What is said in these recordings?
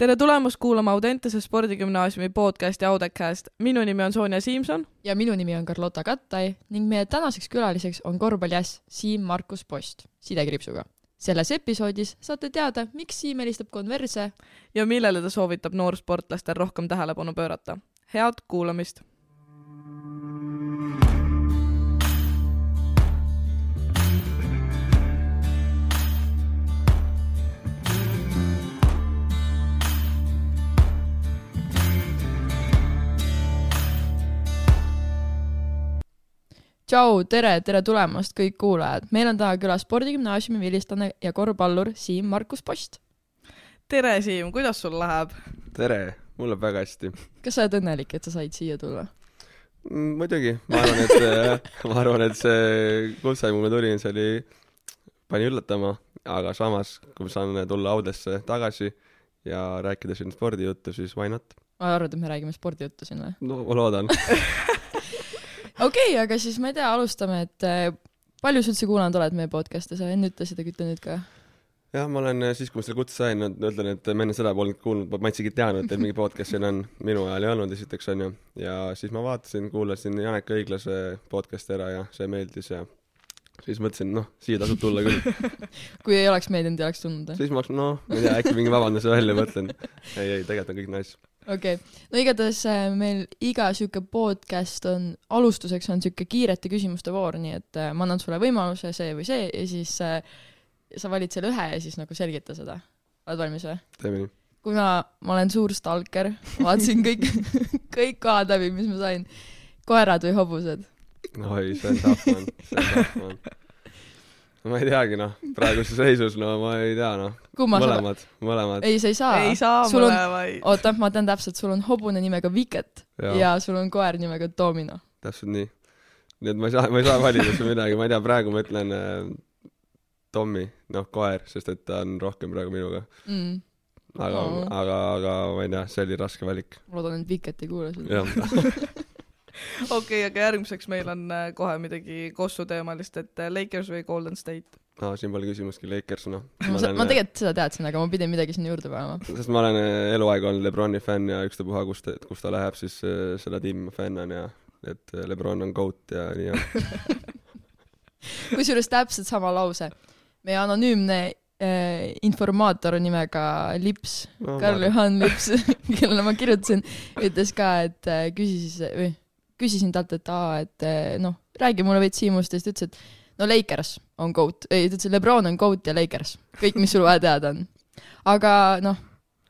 tere tulemast kuulama Audentese spordigümnaasiumi podcasti Audecast. minu nimi on Sonja Siimson. ja minu nimi on Carlota Kattai ning meie tänaseks külaliseks on korvpalliäss Siim-Markus Post sidekriipsuga. selles episoodis saate teada, miks Siim helistab konverse ja millele ta soovitab noorsportlastel rohkem tähelepanu pöörata. head kuulamist tšau, tere, tere tulemast kõik kuulajad. meil on täna külas spordigümnaasiumi vilistlane ja korvpallur Siim-Markus Post. tere, Siim, kuidas sul läheb? tere, mul läheb väga hästi. kas sa oled õnnelik, et sa said siia tulla mm,? muidugi, ma arvan, et ma arvan, et see kutse, kuhu ma tulin, see oli, pani üllatama, aga samas, kui ma saan tulla Audesse tagasi ja rääkida siin spordijuttu, siis why not? arvad, et me räägime spordijuttu siin või? no ma loodan okei okay,, aga siis ma ei tea, alustame, et äh, palju sa üldse kuulanud oled meie podcast'e, sa enne ütlesid, aga ütle nüüd ka. jah, ma olen äh, siis, kui ma selle kutse sain, ütlen, et ma enne seda polnud kuulnud, ma isegi ei teadnud, et mingi podcast siin on, minu ajal ei olnud esiteks onju, ja siis ma vaatasin, kuulasin Janek Õiglase podcast'i ära ja see meeldis ja siis mõtlesin, noh, siia tasub tulla küll kui ei oleks meeldinud, ei oleks tulnud või? siis ma oleks, noh, ma ei tea, äkki mingi vabanduse välja mõtlen. ei, ei, tegelikult on kõik nice okei okay., no igatahes äh, meil iga sihuke podcast on, alustuseks on sihuke kiirete küsimuste voor, nii et äh, ma annan sulle võimaluse see või see ja siis äh, sa valid selle ühe ja siis nagu selgita seda. oled valmis või? teeme nii. kuna ma olen suur stalker, vaatasin kõik kõik kohad läbi, mis ma sain. koerad või hobused? oi, see on tough man, see on tough man ma ei teagi noh, praeguses seisus no ma ei tea noh. mõlemad, mõlemad. ei, sa ei saa. ei saa sul mõlemaid. oota, ma tean täpselt, sul on hobune nimega Viket ja. ja sul on koer nimega Domino. täpselt nii. nii et ma ei saa, ma ei saa valida siin midagi, ma ei tea, praegu ma ütlen äh, Tommy, noh, koer, sest et ta on rohkem praegu minuga mm. aga oh., aga, aga ma ei tea, see oli raske valik. ma loodan, et Viket ei kuule seda. okei aga järgmiseks meil on äh, kohe midagi Kossu teemalist, et äh, Lakers või Golden State? aa, siin pole küsimustki, Lakers, noh. ma, olen, ma tegelikult seda teadsin, aga ma pidin midagi sinna juurde panema. sest ma olen äh, eluaeg olnud Lebroni fänn ja ükstapuha, kus ta, kus ta läheb, siis seda tiimi ma fännan ja et Lebron on GOAT ja nii on kusjuures täpselt sama lause. meie anonüümne äh, informaator nimega Lips no,, Karl-Juhan Lips kellele ma kirjutasin, ütles ka, et äh, küsis või küsisin talt, et aa, et eh, noh, räägi mulle veits Siimust ja siis ta ütles, et no Lakers on GOAT, ei, ta ütles, et Lebron on GOAT ja Lakers, kõik, mis sul vaja teada on. aga noh,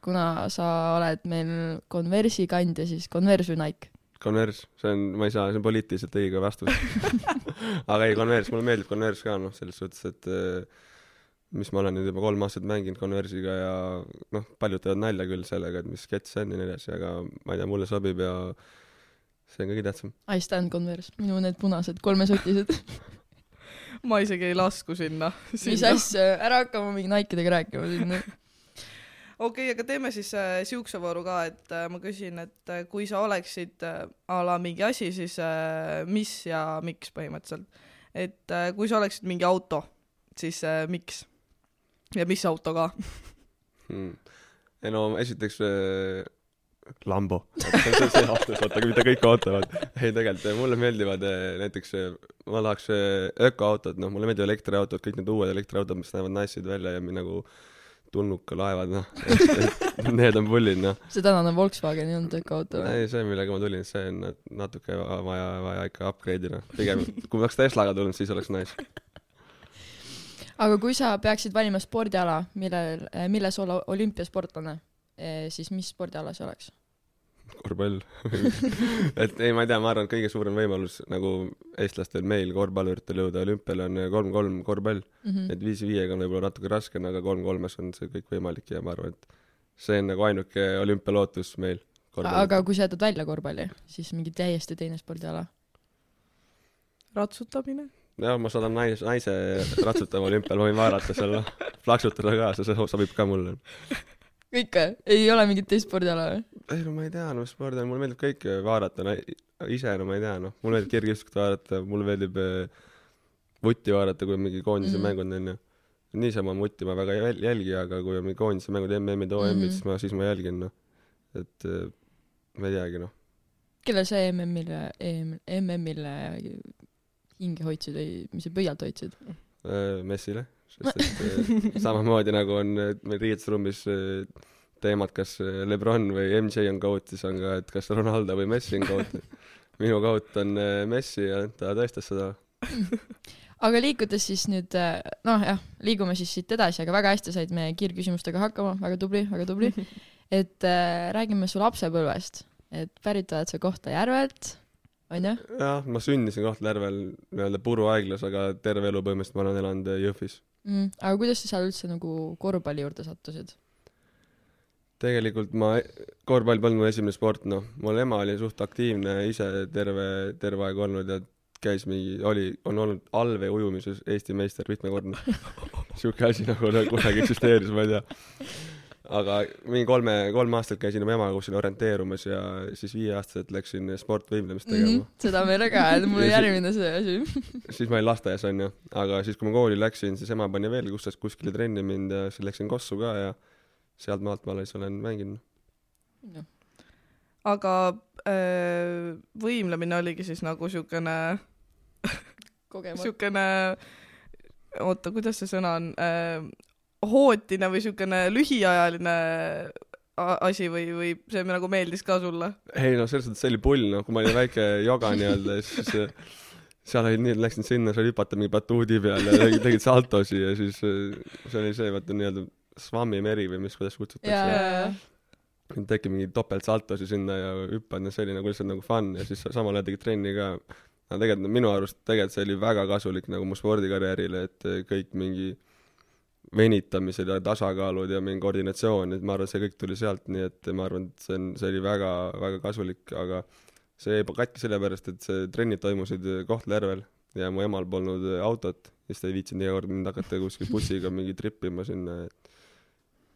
kuna sa oled meil Converse'i kandja, siis Converse või Nike? Converse, see on, ma ei saa, see on poliitiliselt õige vastus. Aga ei, Converse, mulle meeldib Converse ka, noh, selles suhtes, et eh, mis ma olen nüüd juba kolm aastat mänginud Converse'iga ja noh, paljud teevad nalja küll sellega, et mis sketš see on ja nii edasi, aga ma ei tea, mulle sobib ja see on kõige tähtsam. I stand Converse, minu need punased kolmesotised ma isegi ei lasku sinna, sinna.. mis asja, ära hakka mu mingi Nike'idega rääkima sinna okei okay,, aga teeme siis äh, siukse vooru ka, et äh, ma küsin, et äh, kui sa oleksid äh, a la mingi asi, siis äh, mis ja miks põhimõtteliselt. et äh, kui sa oleksid mingi auto, siis äh, miks? ja mis auto ka hmm.? ei no esiteks äh Lambo. see on see autos, vaata, mida kõik ootavad. ei, tegelikult mulle meeldivad eh, näiteks, eh, ma tahaks eh, ökoautod, noh, mulle meeldivad elektriautod, kõik need uued elektriautod, mis näevad nice'id välja ja nagu tulnukalaevad, noh. Need on pullid, noh. see tänane Volkswagen ei olnud ökoauto või? ei, see, millega ma tulin, see on natuke vaja, vaja ikka upgrade ida. pigem, kui ma oleks Teslaga tulnud, siis oleks nice. aga kui sa peaksid valima spordiala, millel, milles olla olümpiasportlane, siis mis spordiala see oleks? korvpall et ei, ma ei tea, ma arvan, et kõige suurem võimalus nagu eestlastel, meil korvpalluritel jõuda olümpiale on kolm-kolm korvpall mm. -hmm. et viis-viiega on võib-olla natuke raskem, aga kolm-kolmes on see kõik võimalik ja ma arvan, et see on nagu ainuke olümpialootus meil. aga kui sa jätad välja korvpalli, siis mingi täiesti teine spordiala? ratsutamine? jah, ma saadan nais-, naise ratsutama olümpial, ma võin vaadata seal, plaksutada ka, see sobib ka mulle kõik või? ei ole mingit teist spordiala või? ei no ma ei tea, no spordi on, mulle meeldib kõike vaadata, no ise no ma ei tea, noh, mulle meeldib kergejõustikut vaadata, mulle meeldib äh, vutti vaadata, kui mingi koondise mm. mängud on onju. niisama mutti ma väga ei jäl- jälgi, aga kui on mingi koondise mängud, MM-id, OM-id mm, -hmm. siis ma, siis ma jälgin, noh. et äh, ma ei teagi, noh. kellel sa MM-ile, MM-ile hinge hoidsid või mis sa pöialt hoidsid? Äh, Messile, sest et äh, samamoodi nagu on äh, meil riietusruumis äh, teemad, kas Lebron või MJ on GOAT, siis on ka, et kas Ronaldo või Messi on GOAT. minu GOAT on Messi ja ta tõestas seda. aga liikudes siis nüüd, noh jah, liigume siis siit edasi, aga väga hästi said me kiirküsimustega hakkama, väga tubli, väga tubli. et äh, räägime su lapsepõlvest, et pärit oled sa Kohtla-Järvelt, onju? jah, ma sündisin Kohtla-Järvel nii-öelda puruhaiglas, aga terve elu põhimõtteliselt ma olen elanud Jõhvis. mm,. aga kuidas sa seal üldse nagu korvpalli juurde sattusid? tegelikult ma, korvpall polnud mu esimene sport, noh, mul ema oli suht aktiivne ise terve, terve aeg olnud ja käis mingi, oli, on olnud allvee ujumises Eesti meister mitmekordne. sihuke asi nagu kunagi eksisteeris, ma ei tea. Aga mingi kolme, kolm aastat käisin oma emaga kuskil orienteerumas ja siis viieaastaselt läksin sportvõimlemist tegema mm. -hmm. seda meile ka, et mul si- järgmine see asi. siis ma olin lasteaias onju, aga siis, kui ma kooli läksin, siis ema pani veel kuskile, kuskile trenni mind ja siis läksin Kossu ka ja sealt maalt ma alles olen mänginud. aga äh, võimlemine oligi siis nagu siukene, siukene, oota, kuidas see sõna on äh,, hootine või siukene lühiajaline asi või, või see nagu meeldis ka sulle? ei no selles suhtes see oli pull noh, kui ma olin väike joga nii-öelda, siis äh, seal olid nii, et läksin sinna, sai hüpata mingi batuudi peal ja tegid, tegid saltosi ja siis äh, see oli see vaata nii-öelda Swami meri või mis, kuidas ja, kutsutakse. ja, ja. tekib mingi topeltsaltosi sinna ja hüppad ja see oli nagu lihtsalt nagu fun ja siis samal ajal tegid trenni ka. aga tegelikult no minu arust tegelikult see oli väga kasulik nagu mu spordikarjäärile, et kõik mingi venitamised ja tasakaalud ja mingi koordinatsioon, et ma arvan, et see kõik tuli sealt, nii et ma arvan, et see on, see oli väga, väga kasulik, aga see jäi katki sellepärast, et see trennid toimusid Kohtla-Järvel ja mu emal polnud autot ja siis ta ei viitsinud iga kord mind hakata kuskil bussiga mingi trippima sinna, et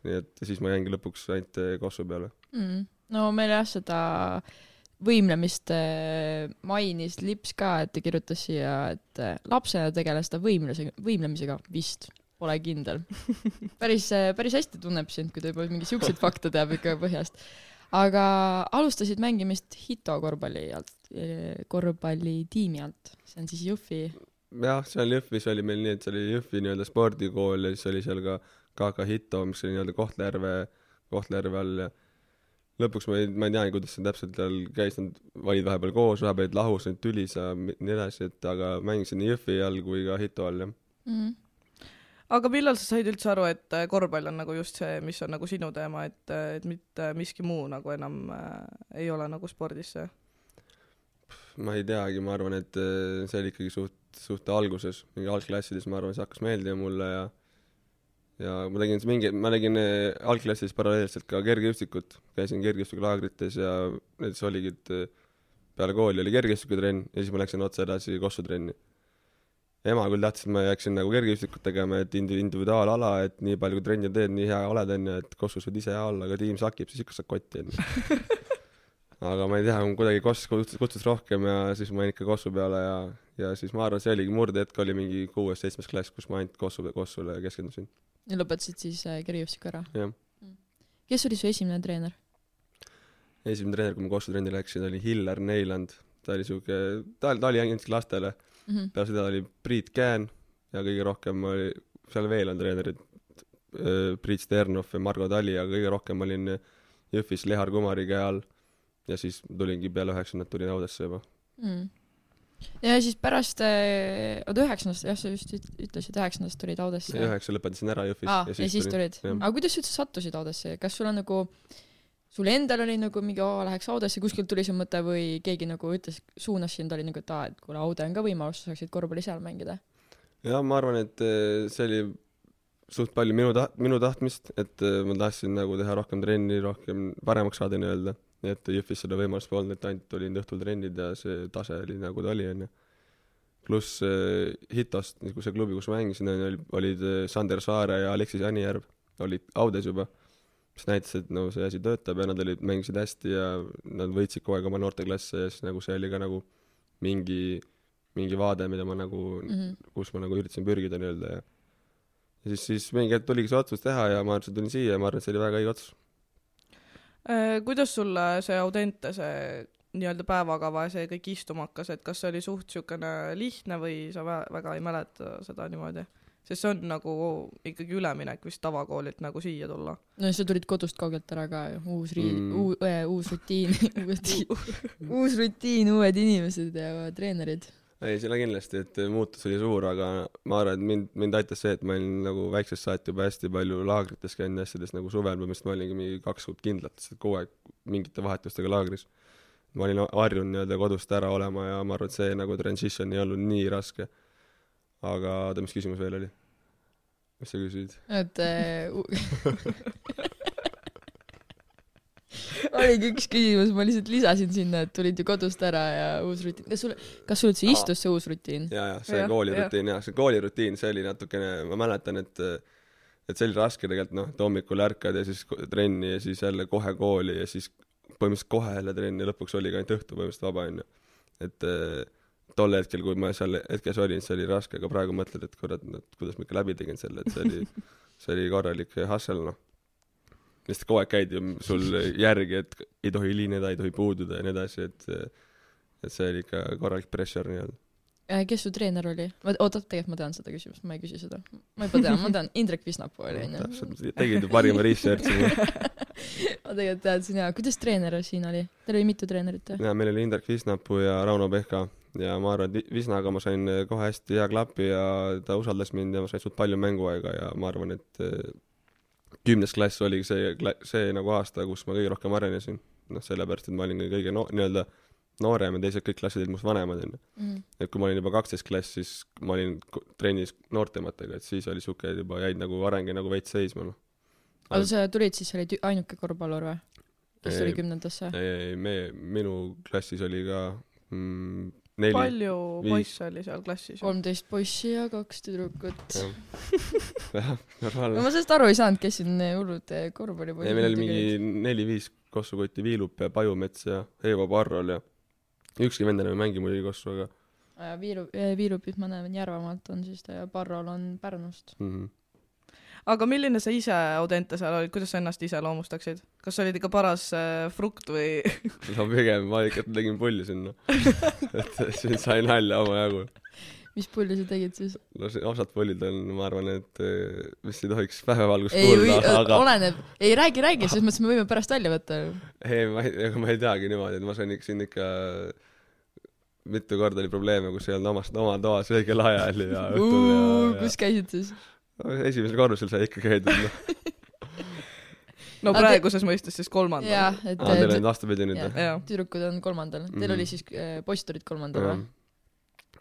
nii et siis ma jäingi lõpuks ainult Kossu peale. mm.. no meil jah, seda võimlemist äh, mainis Lips ka, et ta kirjutas siia, et äh, lapsena tegeles ta võimluse, võimlemisega vist, pole kindel. päris, päris hästi tunneb sind, kui ta juba mingi siukseid fakte teab ikka põhjast. aga alustasid mängimist Hito korvpalli alt, korvpallitiimi alt, see on siis Jõhvi. jah, seal Jõhvis oli meil nii, et see oli Jõhvi nii-öelda spordikool ja siis oli seal ka KK Hito, mis oli nii-öelda Kohtla-Järve, Kohtla-Järve all ja lõpuks ma ei, ma ei teagi, kuidas see täpselt seal käis, nad olid vahepeal koos, vahepeal olid lahus, olid tülis ja nii edasi, et aga mängisin nii Jõhvi all kui ka Hito all, jah. Mm. Aga millal sa said üldse aru, et äh, korvpall on nagu just see, mis on nagu sinu teema, et, et mitte miski muu nagu enam äh, ei ole nagu spordis see? ma ei teagi, ma arvan, et see oli ikkagi suht, suht alguses, mingi algklassides, ma arvan, see hakkas meeldima mulle ja ja ma tegin mingi, ma tegin algklassis paralleelselt ka kergejõustikut, käisin kergejõustikulaagrites ja näiteks oligi, et peale kooli oli kergejõustikutrenn ja siis ma läksin otse edasi Kossu trenni. Ema küll tahtis, et ma jääksin nagu kergejõustikut tegema, et indi-, individuaalala, et nii palju kui trenni teed, nii hea oled, onju, et Kossus võid ise hea olla, aga tiim sakib, siis ikka saad kotti, onju. aga ma ei tea, kuidagi Koss kutsus, kutsus rohkem ja siis ma jäin ikka Kossu peale ja, ja siis ma arvan, see oligi murdehetk oli mingi kuues-seitsmes klass, kus ma ainult Kossu, Kossule keskendusin. ja lõpetasid siis äh, kergejõustiku ära. jah. kes oli su esimene treener? esimene treener, kui ma Kossu trenni läksin, oli Hillar Neiland. Ta oli siuke, ta, ta oli ainult lastele. mm. -hmm. peale seda oli Priit Kään ja kõige rohkem oli, seal veel on treenerid, Priit Sternov ja Margo Tali, aga kõige rohkem olin Jõhvis Lehar Kumari käe all. ja siis tulingi peale üheksandat tulin Audesse juba. mm.. ja siis pärast, oota üheksandast, jah, sa just üt- ütlesid, üheksandast tulid Audesse. üheksa lõpetasin ära Jõhvis aa, ja siis tulid. aga kuidas sa üldse sattusid Audesse, kas sul on nagu, sul endal oli nagu mingi, oo, läheks Audesse, kuskilt tuli see mõte või keegi nagu ütles, suunas sind, oli nagu, et aa, et kuule, Aude on ka võimalus, sa saaksid korvpalli seal mängida. jah, ma arvan, et eh, see oli suht palju minu taht-, minu tahtmist, et eh, ma tahtsin nagu teha rohkem trenni, rohkem paremaks saada nii-öelda. nii et Jõhvis seda võimalust polnud, et ainult olid õhtul trennid ja see tase oli nagu ta oli, onju. pluss eh, Hitost, nagu see klubi, kus ma mängisin, olid Sander Saare ja Aleksis Anijärv olid Audes juba, mis näitas, et no see asi töötab ja nad olid, mängisid hästi ja nad võitsid kogu aeg oma noorteklasse ja siis nagu see oli ka nagu mingi, mingi vaade, mida ma nagu Mm -hmm. kus ma nagu üritasin pürgida nii-öelda ja ja siis, siis mingi hetk tuligi see otsus teha ja ma arvan, et tulin siia ja ma arvan, et see oli väga õige otsus. Äh, kuidas sulle see Audente, see nii-öelda päevakava ja see kõik istuma hakkas, et kas see oli suht niisugune lihtne või sa vä- väga ei mäleta seda niimoodi? Sest see on nagu ikkagi üleminek vist tavakoolilt nagu siia tulla. no sa tulid kodust kaugelt ära ka ju, uus riid Mm. mm., äh, uus rutiin, uus rutiin, uus rutiin, uued inimesed ja treenerid. ei, seda kindlasti, et muutus oli suur, aga ma arvan, et mind, mind aitas see, et ma olin nagu väiksest saati juba hästi palju laagrites käinud ja asjades nagu suvel põhimõtteliselt ma olingi mingi kaks kuud kindlalt lihtsalt kogu aeg mingite vahetustega laagris. ma olin harjunud nii-öelda kodust ära olema ja ma arvan, et see nagu transition ei olnud nii raske. Aga oota, mis küsimus veel oli? mis sa küsisid? et äh, oligi üks küsimus, ma lihtsalt lisasin sinna, et tulid ju kodust ära ja uus rutiin, kas sul, kas sul üldse istus see uus rutiin? jaa, jaa, see Jah, koolirutiin jah, see koolirutiin, see oli natukene, ma mäletan, et et see oli raske tegelikult noh, et hommikul ärkad ja siis trenni ja siis jälle kohe kooli ja siis põhimõtteliselt kohe jälle trenni ja lõpuks oligi ainult õhtu põhimõtteliselt vaba onju. et eh, tol hetkel, kui ma seal hetkes olin, see oli raske, aga praegu mõtled, et kurat, et kuidas ma ikka läbi tegin selle, et see oli, see oli korralik hustle noh. lihtsalt kogu aeg käid ju sul järgi, et ei tohi hilineda, ei tohi puududa ja nii edasi, et et see oli ikka korralik pressure nii-öelda. Äh, kes su treener oli? oota, tegelikult ma tean seda küsimust, ma ei küsi seda. ma juba tean, ma tean, Indrek Visnapuu oli onju. täpselt, tegid ju parima research'i. ma tegelikult teadsin jaa, kuidas treener siin oli? Teil oli mitu treenerit või? ja meil oli Indrek Visnapuu ja Rauno Pehka ja ma arvan, et Vi- Visnaga ma sain kohe hästi hea klapi ja ta usaldas mind ja ma sain suht palju mänguaega ja ma arvan, et eh, kümnes klass oligi see, see nagu aasta, kus ma kõige rohkem arenesin. noh, sellepärast, et ma olin kõige no-, nii-öelda noorem ja teised kõik klassid olid minust vanemad, onju. Mhm. et kui ma olin juba kaksteist klass, siis ma olin trennis noortematega, et siis oli siuke juba jäid nagu areng nagu veits seisma, noh. aga sa tulid siis, sa olid ainuke korvpallur või? kes tuli Ei. kümnendasse? ei, ei, me, minu klassis oli ka mm, neli. palju poisse oli seal klassis? kolmteist poissi ja kaks tüdrukut. jah, no normaalne. ma sellest aru ei saanud, kes siin hullud korvpallipoisid ei, meil oli mingi neli-viis kossukotti, Viilup ja Pajumets ja Eevo Parrol ja ükski vend enam ei mängi muidugi kossu, aga ja Viiru, Viirupit ma näen, Järvamaalt on siis ta ja Parrol on Pärnust. mm -hmm. Aga milline sa ise Audente seal olid, kuidas sa ennast iseloomustaksid? kas sa olid ikka paras äh, frukt või no pigem ma ikka tegin pulli sinna. et siin sai nalja omajagu. mis pulli sa tegid siis? no see osad pullid on, ma arvan, et eh, vist ei tohiks päevavalgust kuulda, aga oleneb, ei räägi, räägi, selles mõttes me võime pärast välja võtta. ei, ma ei, ega ma ei teagi niimoodi, et ma sain ikka siin ikka mitu korda oli probleeme, kus ei olnud omast, oma toas õigel ajal ja õhtul ja, ja kus käisid siis? Esimesel korrusel sai ikka käidud, noh. no praeguses mõistes siis kolmandal? jah, et aa, teil äh, on vastupidi nüüd või? tüdrukud on kolmandal, teil Mhm. oli siis, poisid olid kolmandal või?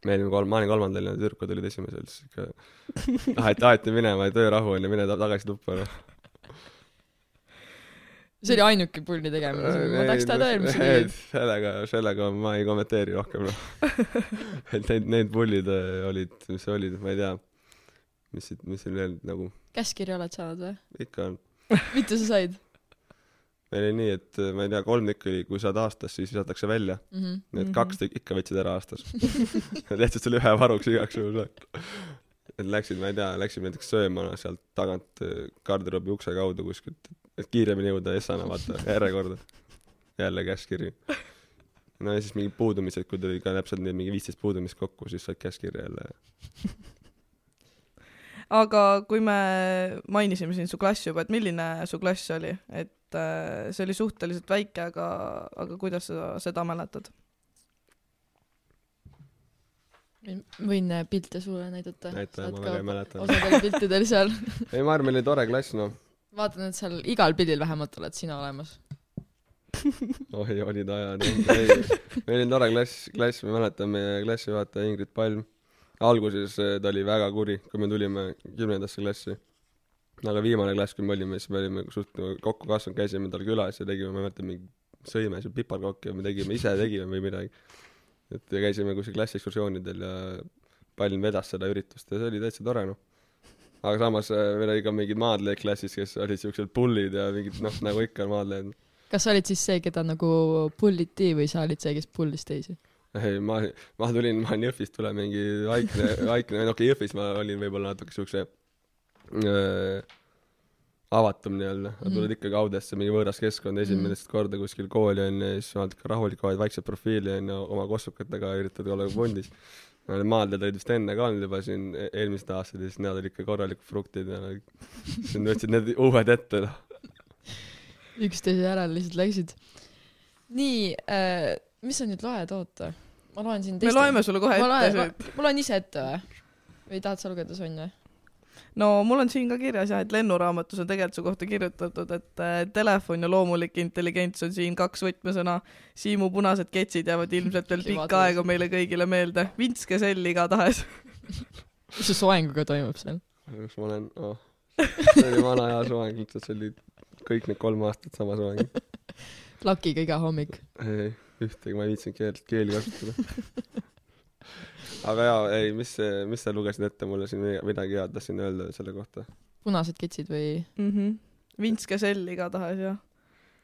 me olime kolm, ma olin kolmandal ja tüdrukud olid esimesel, siis ikka aeti, aeti minema ja töörahu on ja mine ta- tagasi tuppa, noh. see oli ainuke pulli tegemine, ma tahaks teada veel, mis sa tegid. sellega, sellega ma ei kommenteeri rohkem, noh. et need, need pullid äh, olid, mis olid, ma ei tea, mis siit, mis siin veel nagu käskkirja oled saanud või? ikka on. mitu sa said meil oli nii, et äh, ma ei tea, kolm tükki oli, kui saad aastas, siis visatakse välja. mm? -hmm. Need Mhm. kaks tükki ikka võtsid ära aastas. lihtsalt selle ühe varuks igaks juhuks. et läksid, ma ei tea, läksime näiteks sööma sealt tagant äh, garderoobi ukse kaudu kuskilt, et kiiremini jõuda Essana, vaata, järjekorda. jälle käskkiri. no ja siis mingid puudumised, kui tuli ka täpselt mingi viisteist puudumist kokku, siis said käskkirja jälle. Aga kui me mainisime siin su klassi juba, et milline su klass oli, et äh, see oli suhteliselt väike, aga, aga kuidas sa seda mäletad? võin äh, pilte sulle näidata. näita, ma väga ei mäleta. osadel piltidel seal. ei, ma arvan, meil oli tore klass, noh. vaatan, et seal igal pildil vähemalt oled sina olemas. oi, olid ajad, ei. meil oli tore klass, klass, ma mäletan meie klassijuhataja Ingrid Palm. Alguses eh, ta oli väga kuri, kui me tulime kümnendasse klassi. aga viimane klass, kui me olime, siis me olime suht nagu kokku kasvanud, käisime tal külas ja tegime, ma mäletan, mingi sõime seal piparkooki ja me tegime, ise tegime või midagi. et käisime kuskil klassiekskursioonidel ja Palm vedas seda üritust ja see oli täitsa tore, noh. aga samas eh, meil oli ka mingid maadlejaid klassis, kes olid siuksed pullid ja mingid noh, nagu ikka maadlejad kas sa olid siis see, keda nagu pulliti või sa olid see, kes pullis teisi? ma, ma tulin, ma olin Jõhvist, tulen mingi vaikne, vaikne, no okei okay,, Jõhvis ma olin võib-olla natuke siukse äh, avatum nii-öelda, nad Mhm. tulevad ikkagi Audesse, mingi võõras keskkond, esimest korda kuskil kooli onju ja siis vaatad ikka rahulikult, hoiad vaikset profiili onju, oma kossukatega üritad olla pundis. maaldajad olid vist enne ka olnud juba siin e- eelmised aastad ja siis nad olid ikka korralikud fruktid ja nad siis nad võtsid need uued ette noh. üksteise järel lihtsalt läksid. nii äh,, mis sa nüüd loed, oota. Ma loen siin me loeme sulle kohe ma ette loen, siit. ma loen ise ette või? või tahad sa lugeda, Sonja? no mul on siin ka kirjas jah, et lennuraamatus on tegelikult su kohta kirjutatud, et äh, telefon ja loomulik intelligents on siin kaks võtmesõna. Siimu punased ketsid jäävad ilmselt veel pikka aega meile kõigile meelde. vintske sell igatahes. mis su soenguga toimub seal? kus ma olen oh., see oli vana hea soeng, lihtsalt see oli kõik need kolm aastat sama soeng. lakiga iga hommik. ei, ühtegi ma ei viitsinud keelt, keeli kasutada. aga jaa, ei, mis, mis sa lugesid ette mulle siin mi- midagi head tahtsin öelda selle kohta? punased ketsid või? mm. -hmm. vintske sell igatahes jah.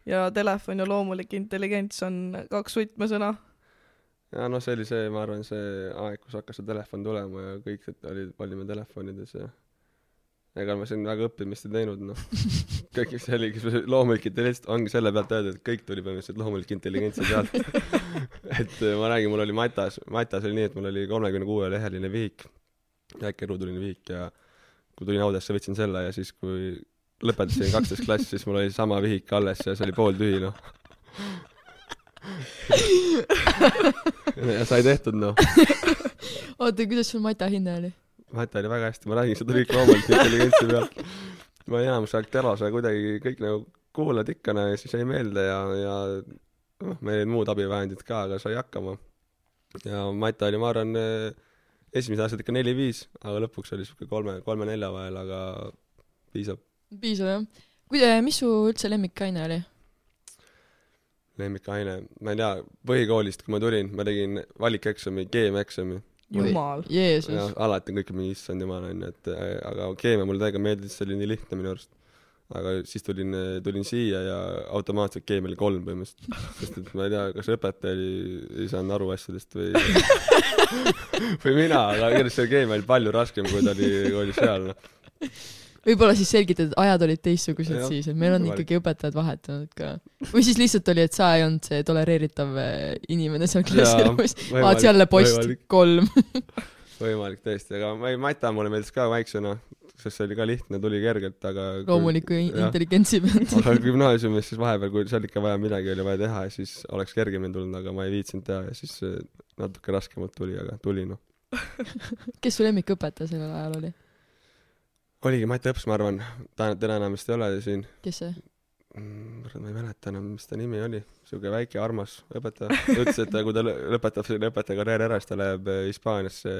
ja telefon ja loomulik intelligents on kaks võtmesõna. ja noh, see oli see, ma arvan, see aeg, kus hakkas see telefon tulema ja kõik olid, olime telefonides ja ega ma siin väga õppimist ei teinud, noh. kõik, see oligi, see loomulik intelligents ongi selle pealt öeldud, et kõik tuli põhimõtteliselt loomulik intelligentsi pealt. et äh, ma räägin, mul oli Matas, Matas oli nii, et mul oli kolmekümne kuue leheline vihik, väike ruuduline vihik ja kui tulin Audesse, võtsin selle ja siis, kui lõpetasin kaksteist klass, siis mul oli sama vihik alles ja see oli pooltühi, noh. ja sai tehtud, noh. oota, kuidas sul Mata hinne oli? Mati oli väga hästi, ma räägin seda kõik loomulikult intelligentsi pealt. ma enamus aeg Telos kuidagi kõik nagu kuulad ikka ja siis jäi meelde ja, ja noh, meil olid muud abivahendid ka, aga sai hakkama. ja Mati oli, ma arvan, esimesed aastad ikka neli-viis, aga lõpuks oli siuke kolme, kolme-nelja vahel, aga piisab. piisav jah. kuida-, mis su üldse lemmikaine oli? lemmikaine, ma ei tea, põhikoolist, kui ma tulin, ma tegin valikeksami, keemiaeksami jumal. ja Jeesus. alati on kõik mingi issand jumal onju, et äh, aga keemia mulle täiega meeldis, see oli nii lihtne minu arust. aga siis tulin, tulin siia ja automaatselt keemia oli kolm põhimõtteliselt, sest et ma ei tea, kas õpetaja oli, ei saanud aru asjadest või või mina, aga igatahes see keemia oli palju raskem, kui ta oli, kui oli seal noh. Võib-olla siis selgitad, et ajad olid teistsugused siis, et meil on võimalik. ikkagi õpetajad vahetunud ka. või siis lihtsalt oli, et sa ei olnud see tolereeritav eh, inimene seal klassiruumis. vaat jälle post võimalik, kolm. võimalik tõesti, aga ma ei, Mata mulle meeldis ka väiksena, sest see oli ka lihtne, tuli kergelt, aga kui- loomuliku jah. intelligentsi pealt. aga gümnaasiumis siis vahepeal, kui seal ikka vaja midagi oli vaja teha, siis oleks kergemini tulnud, aga ma ei viitsinud teha ja siis natuke raskemalt tuli, aga tuli noh. kes su lemmikõpetaja sellel ajal oli? Oligi Mati Õps, ma arvan, ta, teda enam vist ei ole siin kes see? mm,. ma ei mäleta enam, mis ta nimi oli, siuke väike armas õpetaja. ta ütles, et kui ta lõ- lõpetab selle õpetaja karjääri ära, siis ta läheb eh, Hispaaniasse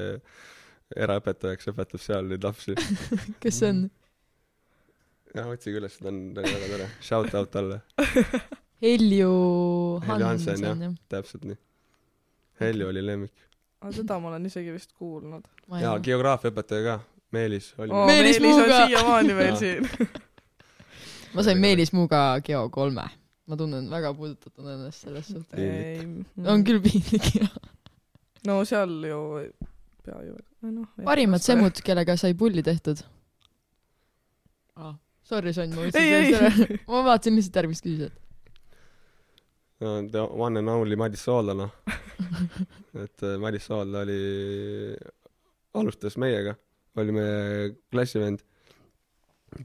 eraõpetajaks, õpetab seal neid lapsi. kes see on? jah, otsige üles, ta on ta on väga tore. Shout out talle, Helju Hansen, jah. täpselt nii. Helju oli lemmik. aga seda ma olen isegi vist kuulnud. jaa, geograafiaõpetaja ka, Meelis oli oo, Meelis Meelis on Muuga. siiamaani veel siin. ma sain Meelis Muuga Geo kolme. ma tunnen väga puudutatud ennast selles suhtes. On küll piinlik jah. no seal ju pea ju, noh. parimad. semmud, kellega sai pulli tehtud ah.. Sorry, Sonn, ma võtsin ei, sellest ära. ei, ma vaatasin lihtsalt järgmist küsijat. no the one and only Madis Soolda noh et äh, Madis Soolda oli alustas meiega oli meie klassivend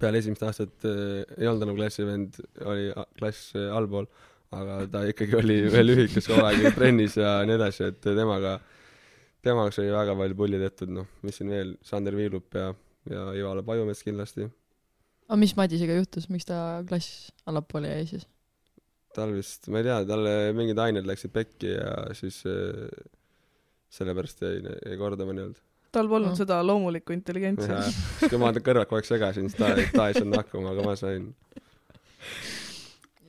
peale esimest aastat äh, ei olnud enam klassivend oli a- klass äh, allpool aga ta ikkagi oli veel lühikas kogu aeg trennis ja nii edasi et temaga temaga sai väga palju pulli tehtud noh mis siin veel Sander Viilup ja ja Ivar Pajumets kindlasti aga mis Madisega juhtus, miks ta klass allapoole jäi siis? tal vist, ma ei tea, talle mingid ained läksid pekki ja siis äh, sellepärast jäi, jäi kordama nii-öelda. Tal polnud No. seda loomulikku intelligentsi. siis kui ma kõrvad kogu aeg segasin, siis ta, ta ei saanud hakkama, aga ma sain.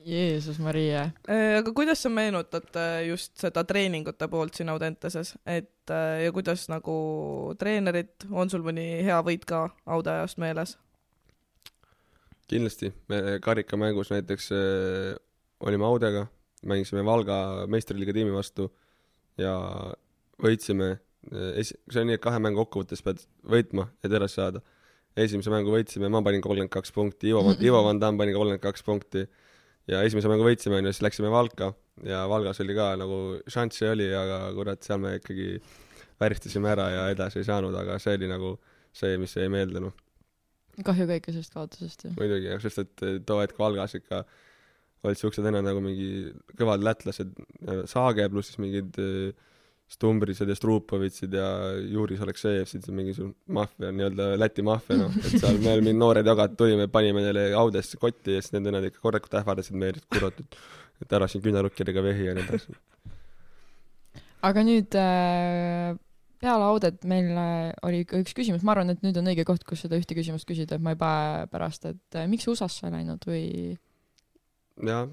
Jeesus Maria. Äh, aga kuidas sa meenutad äh, just seda treeningute poolt siin Audenteses, et äh, ja kuidas nagu treenerid, on sul mõni hea võit ka Aude ajast meeles? kindlasti, me karikamängus näiteks äh, olime Audega, mängisime Valga meistriliiga tiimi vastu ja võitsime äh, esi-, see on nii, et kahe mängu kokkuvõttes pead võitma, et edasi saada. esimese mängu võitsime, ma panin kolmkümmend kaks punkti, Ivo, Ivo Van Damme pani kolmkümmend kaks punkti ja esimese mängu võitsime onju, siis läksime Valka ja Valgas oli ka nagu šanssi oli, aga kurat, seal me ikkagi väristasime ära ja edasi ei saanud, aga see oli nagu see, mis jäi meelde noh, kahju ka ikka sellest kaotusest ju. muidugi, sest et eh, too hetk Valgas ikka olid siuksed enne nagu mingi kõvad lätlased, Saage pluss siis mingid eh, Stumbrised ja Strupovitsid ja Juris Aleksejevsid, mingisugune maffia, nii-öelda Läti maffia noh, et seal me olime noored jagad, tulime, panime neile Audesse kotti ja siis need vennad ikka korralikult ähvardasid meid, et kurat, et et ära siin küünarnukkidega vehi ja nii edasi. aga nüüd äh, peale Audet meil äh, oli ka üks küsimus, ma arvan, et nüüd on õige koht, kus seda ühte küsimust küsida, et ma ei pane pärast, et äh, miks sa USA-sse läinud või? Jah,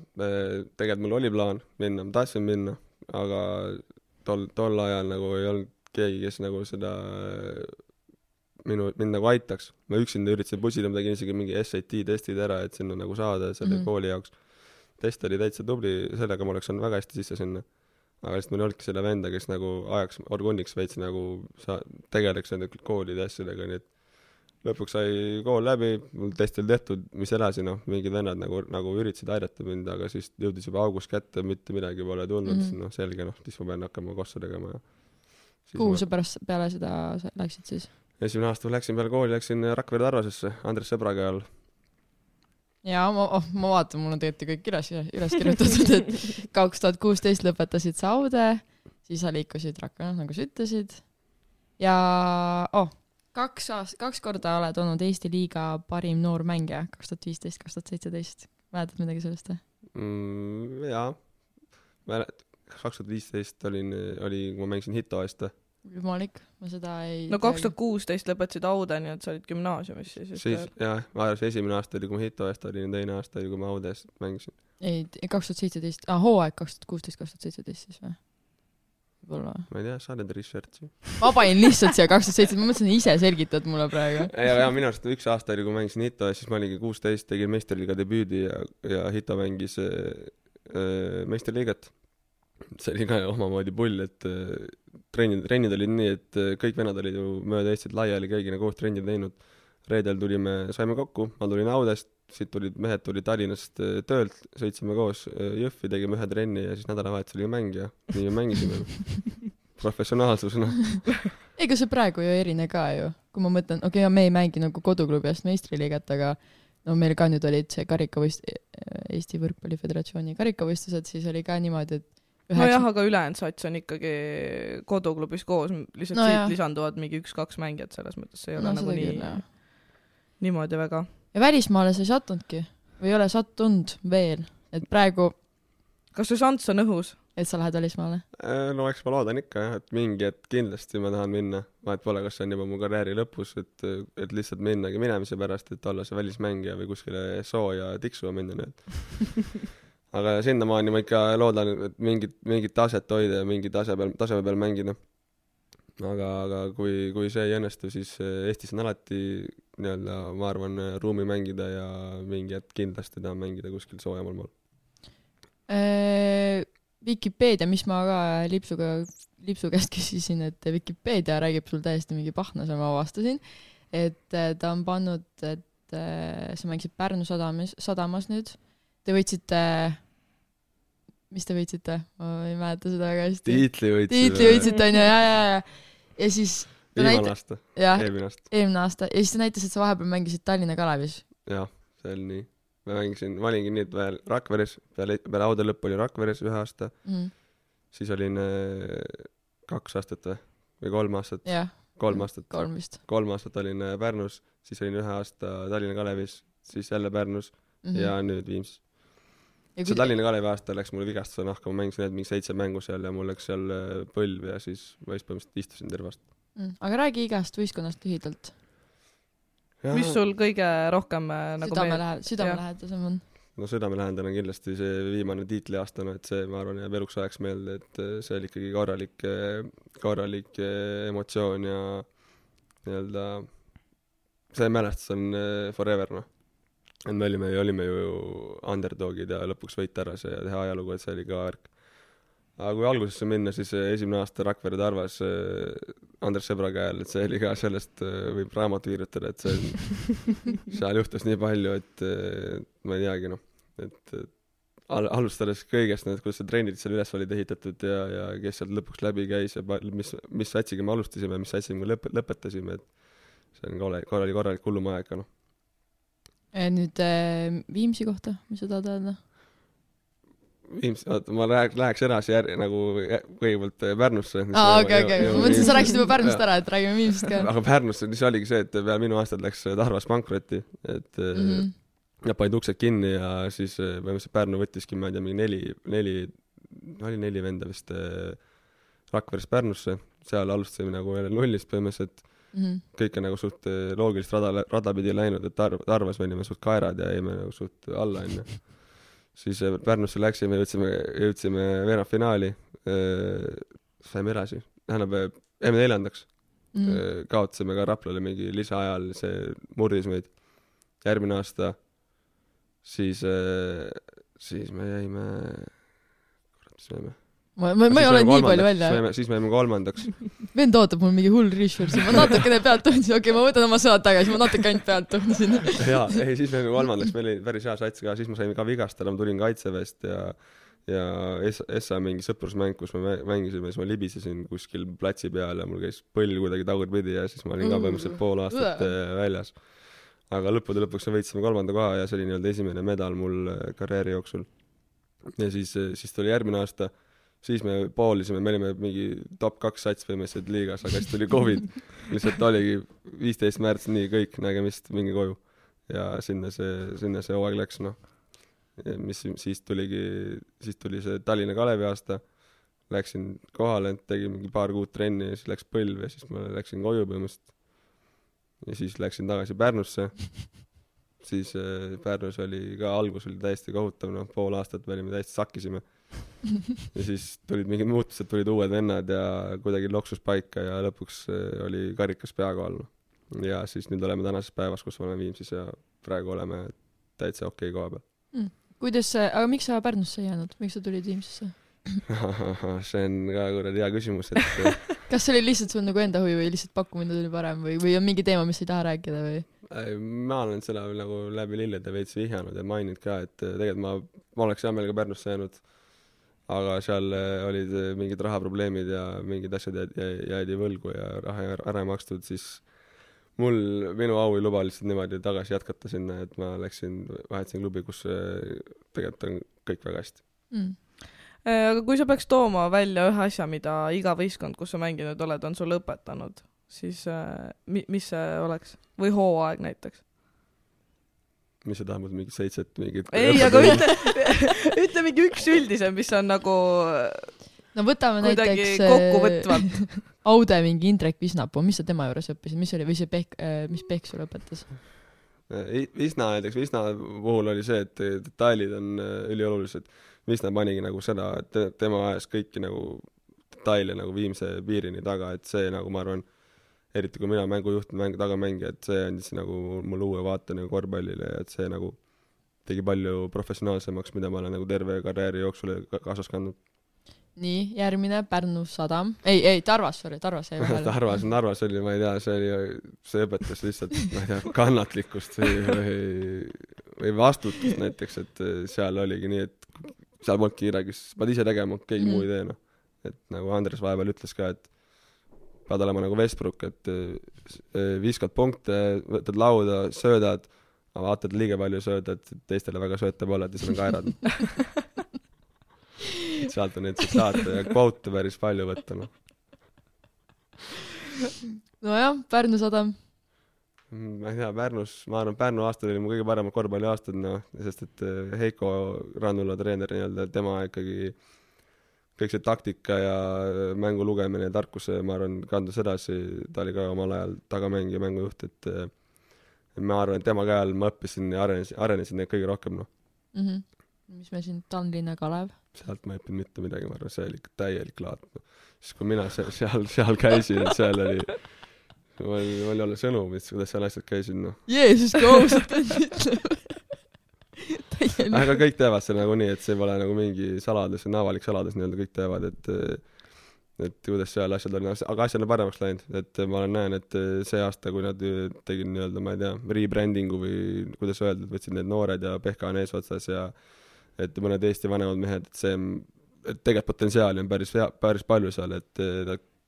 tegelikult mul oli plaan minna, ma tahtsin minna, aga tol, tol ajal nagu ei olnud keegi, kes nagu seda minu, mind nagu aitaks. ma üksinda üritasin pusida, ma tegin isegi mingi SAT testid ära, et sinna nagu saada selle mm. -hmm. kooli jaoks. test oli täitsa tubli, sellega ma oleks saanud väga hästi sisse sinna. aga lihtsalt mul ei olnudki seda venda, kes nagu ajaks orgunniks veits nagu sa-, tegeleks nende koolide asjadega, nii et lõpuks sai kool läbi, mul test oli tehtud, mis edasi, noh, mingid vennad nagu, nagu üritasid aidata mind, aga siis jõudis juba august kätte, mitte midagi pole tulnud mm. -hmm. noh, selge noh, siis ma pean hakkama kossa tegema ja kuhu ma- sa pärast peale seda läksid siis? esimene aasta ma läksin peale kooli, läksin Rakvere Tarvasesse Andres Sõbraga all. jaa, ma oh,, ma vaatan, mul on tegelikult ju kõik üles, üles kirjutatud, et kaks tuhat kuusteist lõpetasid sa Aude, siis sa liikusid Rakveres, nagu sa ütlesid. ja oh, kaks aast-, kaks korda oled olnud Eesti liiga parim noor mängija, kaks tuhat viisteist, kaks tuhat seitseteist. mäletad midagi sellest või? mm,. jaa, mälet-, kaks tuhat viisteist olin, oli, kui ma mängisin Hito eest, jumalik, ma seda ei no kaks tuhat kuusteist lõpetasid Aude, nii et sa olid gümnaasiumis siis siis jah, ma arvan, see esimene aasta oli, kui ma Hito eest olin, teine aasta oli, kui ma Audes mängisin. ei, kaks tuhat seitseteist, aa hooaeg kaks tuhat kuusteist, kaks tuhat seitseteist siis või? Võib-olla või? ma ei tea, sa teed research'i. ma panin lihtsalt siia kaks tuhat seitse, ma mõtlesin, ise selgitad mulle praegu. ja, ja minu arust üks aasta oli, kui mängisin Hito ja siis ma olingi kuusteist, tegin meistriliiga debüüdi ja, ja Hito mängis äh, äh, meistriliigat. see oli ka omamoodi pull, et äh, trennid, trennid olid nii, et äh, kõik vennad olid ju mööda Eestit laiali, kõigiga koos trenni teinud. reedel tulime, saime kokku, ma tulin Audest, siit tulid mehed tulid Tallinnast äh, töölt, sõitsime koos äh, Jõhvi, tegime ühe trenni ja siis nädalavahetusel oli mäng ja nii me mängisime. professionaalsus, noh. ega see praegu ju ei erine ka ju, kui ma mõtlen, okei okay,, me ei mängi nagu koduklubi eest meistriliigat, aga no meil ka nüüd olid see karikavõist-, Eesti Võrkpalli Föderatsiooni karikavõistlused, siis oli ka niimoodi, et nojah, aga ülejäänud sats on ikkagi koduklubis koos, lihtsalt No siit jah. lisanduvad mingi üks-kaks mängijat, selles mõttes see ei ole no, nagu nii niimoodi väga. Ja välismaale sa ei sattunudki või ei ole sattunud veel, et praegu, kas see šanss on õhus? et sa lähed välismaale? Äh, no eks ma loodan ikka jah, et mingi hetk kindlasti ma tahan minna, vahet pole, kas see on juba mu karjääri lõpus, et, et lihtsalt minnagi minemise pärast, et olla see välismängija või kuskile sooja tiksuma minna nii-öelda. aga sinnamaani ma ikka loodan, et mingit, mingit taset hoida ja mingi tase peal, taseme peal mängida. aga, aga kui, kui see ei õnnestu, siis eh, Eestis on alati nii-öelda, ma arvan, ruumi mängida ja mingi hetk kindlasti tahan mängida kuskil soojamal maal. Vikipeedia, mis ma ka Lipsuga, Lipsu käest küsisin, et Vikipeedia räägib sul täiesti mingi pahnase, ma avastasin, et äh, ta on pannud, et äh, sa mängisid Pärnu sadamas, sadamas nüüd, te võitsite, mis te võitsite, ma ei mäleta seda väga hästi. tiitli võitsime. tiitli võitsite onju, ja, ja, ja, ja siis viimane aasta, eelmine aasta. eelmine aasta ja siis ta näitas, et sa vahepeal mängisid Tallinna Kalevis. jah, see oli nii. ma mängisin, ma olingi et veel Rakveres, peale, peale Aude lõppu olin Rakveres ühe aasta, Mhm. siis olin äh, kaks aastat või, või kolm aastat, jah, kolm aastat, kolm vist kolm aastat olin äh, Pärnus, siis olin ühe aasta Tallinna Kalevis, siis jälle Pärnus mm. -hmm. ja nüüd Viimsis. See Tallinna Kalevi aasta läks mul vigastuse nahka, ma mängisin ainult mingi seitse mängu seal ja mul läks seal äh, põlv ja siis ma just põhimõtteliselt istusin tervast. Mm. aga räägi igast võistkonnast lühidalt. mis sul kõige rohkem äh, nagu südame lähedal, südamelähedasem on. no südamelähedane on kindlasti see viimane tiitliaasta, no et see, ma arvan, jääb eluks ajaks meelde, et eh, see oli ikkagi korralik, korralik emotsioon ja nii-öelda see mälestus on forever, noh. Et me olime, olime ju underdog'id ja lõpuks võita ära see ja teha ajalugu, et see oli ka värk. aga kui algusesse minna, siis eh, esimene aasta Rakvere Tarvas eh, Andres Sõbra käe all, et see oli ka sellest äh, võib raamatu kirjutada, et see, seal juhtus nii palju, et ma ei teagi noh, et al-, alustades kõigest, need, kuidas see trennid seal üles olid ehitatud ja, ja kes sealt lõpuks läbi käis ja mis, mis satsiga me alustasime, mis satsiga me lõp-, lõpetasime, et see on kole, korralik, korralik hullumaja ikka noh. Nüüd äh, Viimsi kohta, mis sa tahad öelda? Viimsi, oota, ma läheks, läheks edasi jär-, nagu kõigepealt äh, Pärnusse. aa, okei, okei, ma mõtlesin, sa rääkisid juba Pärnust ära, et räägime Viimsist ka. aga Pärnusse, siis oligi see, et peale minu aastat läks Tarvas pankrotti, et mm. -hmm. ja panid uksed kinni ja siis põhimõtteliselt Pärnu võttiski, ma ei tea, mingi neli, neli, oli neli venda vist äh, Rakverest Pärnusse, seal alustasime nagu jälle nullist põhimõtteliselt, Mhm. kõik on nagu suht äh, loogilist rada, rada pidi läinud, et Tar-, Tarvas me olime suht kaerad ja jäime nagu suht alla, onju. siis äh, Pärnusse läksime, jõudsime, jõudsime veerandfinaali, saime edasi, tähendab, jäime neljandaks. Mhm. Äh, kaotasime ka Raplale mingi lisaajal, see murdis meid. järgmine aasta, siis, siis me jäime, kurat, mis me jäime? ma, ma, ma ei ole nii palju välja. siis me jäime kolmandaks. vend ootab mul mingi hull research'i, ma natukene pealt tundsin, okei okay,, ma võtan oma sõnad tagasi, ma natuke ainult pealt tundsin. jaa, ei siis me jäime kolmandaks, meil oli päris hea sats ka, siis ma sain ka vigastada, ma tulin kaitseväest ja ja Essa, Essa mingi sõprusmäng, kus me mä- mängisime, siis ma libisesin kuskil platsi peal ja mul käis põll kuidagi tagurpidi ja siis ma olin ka põhimõtteliselt pool aastat äh, väljas. aga lõppude lõpuks me võitsime kolmanda koha ja see oli nii-öelda esimene medal mul äh, karjääri jooksul. ja siis, siis tuli järgmine aasta, siis me poolisime, me olime mingi top kaks sats põhimõtteliselt liigas, aga siis tuli Covid. lihtsalt oligi viisteist märts, nii kõik, nägemist, minge koju. ja sinna see, sinna see hooaeg läks, noh. mis siis tuligi, siis tuli see Tallinna Kalevi aasta, läksin kohale, tegin mingi paar kuud trenni ja siis läks põlv ja siis ma läksin koju põhimõtteliselt. ja siis läksin tagasi Pärnusse. siis äh, Pärnus oli ka, algus oli täiesti kohutav, noh, pool aastat me olime täiesti sakkisime. ja siis tulid mingid muutused, tulid uued vennad ja kuidagi loksus paika ja lõpuks äh, oli karikas pea kohal, noh. ja siis nüüd oleme tänases päevas, kus oleme Viimsis ja praegu oleme täitsa okei koha peal. kuidas see, aga miks sa Pärnusse ei jäänud, miks sa tulid Viimsisse? see on ka kuradi hea küsimus, et kas see oli lihtsalt sul nagu enda huvi või lihtsalt pakkumine tuli parem või, või on mingi teema, mis ei taha rääkida või? ma olen seda nagu läbi lillede veits vihjanud ja maininud ka, et äh, tegelikult ma, ma oleks hea meelega Pärnusse jäänud, aga seal äh, olid äh, mingid rahaprobleemid ja mingid asjad jäid, jäid võlgu ja raha ära ei makstud, siis mul, minu au ei luba lihtsalt niimoodi tagasi jätkata sinna, et ma läksin, vahetasin klubi, kus äh, tegelikult on kõik väga hästi. mm.? Aga kui sa peaks tooma välja ühe asja, mida iga võistkond, kus sa mänginud oled, on sulle õpetanud, siis mi-, mis see oleks? või hooaeg näiteks? Mis tahad mult mingit seitset mingit ei, aga ütle, ütle mingi üks üldisem, mis on nagu no võtame näiteks kokkuvõtvalt. äh, Aude mingi Indrek Visnapuu, mis sa tema juures õppisid, mis oli, või see Pehk äh,, mis Pehk sulle õpetas? I- Visna näiteks, Visna puhul oli see, et detailid on äh, üliolulised. Visna panigi nagu seda, et te- tema ajas kõiki nagu detaile nagu viimse piirini taga, et see nagu ma arvan, eriti kui mina mängujuht, mäng, tagamängija, et see andis nagu mulle uue vaate nagu korvpallile ja et see nagu tegi palju professionaalsemaks, mida ma olen nagu terve karjääri jooksul ka- kaasas kandnud. nii, järgmine Pärnu sadam, ei, ei Tarvas, sorry, Tarvas jäi vahele. Narvas, Narvas oli, ma ei tea, see oli, see õpetas lihtsalt, ma ei tea, kannatlikkust või, või, või vastutust näiteks, et seal oligi nii, et seal polnudki kedagi, siis pead ise tegema, keegi mm. Muu ei tee, noh. et nagu Andres vahepeal ütles ka, et pead olema nagu Westbrook, et eh, viskad punkte, võtad lauda, söödad, aga vaatad liiga palju söödad, teistele väga sööta pole, et siis on kaerad. sealt on neid tsitaate ja kvote päris palju võtta, noh. nojah, Pärnu sadam. Ma ei tea, Pärnus, ma arvan, Pärnu aastad oli mu kõige paremad korvpalliaastad, noh, sest et eh, Heiko Rannula treener nii-öelda, tema ikkagi kõik see taktika ja mängu lugemine ja tarkus, ma arvan, kandus edasi, ta oli ka omal ajal tagamängija, mängujuht, et eh, ma arvan, et tema käe all ma õppisin ja arenesin, arenesin neid kõige rohkem, noh. Mm -hmm. mis meil siin, Tallinna Kalev. sealt ma ei õppinud mitte midagi, ma arvan, see oli ikka täielik laat no.. siis kui mina seal, seal, seal käisin, seal oli, mul mul ei ole sõnu, mis, kuidas seal asjad käisid, noh. Jeesus, kui ausalt on ütlema. Aga kõik teavad seda nagunii, et see pole nagu mingi saladus, see on avalik saladus nii-öelda, kõik teavad, et et kuidas seal asjad on, aga asjad on paremaks läinud, et ma olen- näen, et see aasta, kui nad tegid nii-öelda, ma ei tea, rebranding'u või kuidas öelda, võtsid need noored ja Pehka on eesotsas ja et mõned Eesti vanemad mehed, et see, et tegelikult potentsiaali on päris hea, päris palju seal, et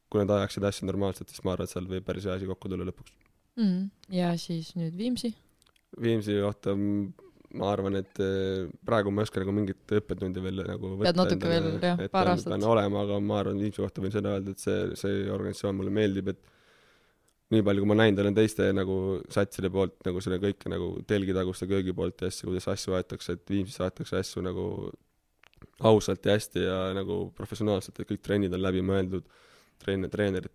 kui nad ajaksid asju normaalselt, siis ma arvan, et seal võib päris hea asi kokku tulla lõpuks. mm.. ja siis nüüd Viimsi. Viimsi kohta ma arvan, et eh, praegu ma ei oska nagu mingit õppetundi veel nagu võtta Pead natuke veel, jah, paar aastat. pean olema, aga ma arvan, Viimsi kohta võin seda öelda, et see, see organisatsioon mulle meeldib, et nii palju, kui ma näinud olen teiste nagu satside poolt nagu selle kõike nagu telgitaguste köögi poolt ja asju, kuidas asju aetakse, et Viimsis aetakse asju nagu ausalt ja hästi ja nagu professionaalselt, et kõik trennid on läbi mõeldud, treen-, treenerid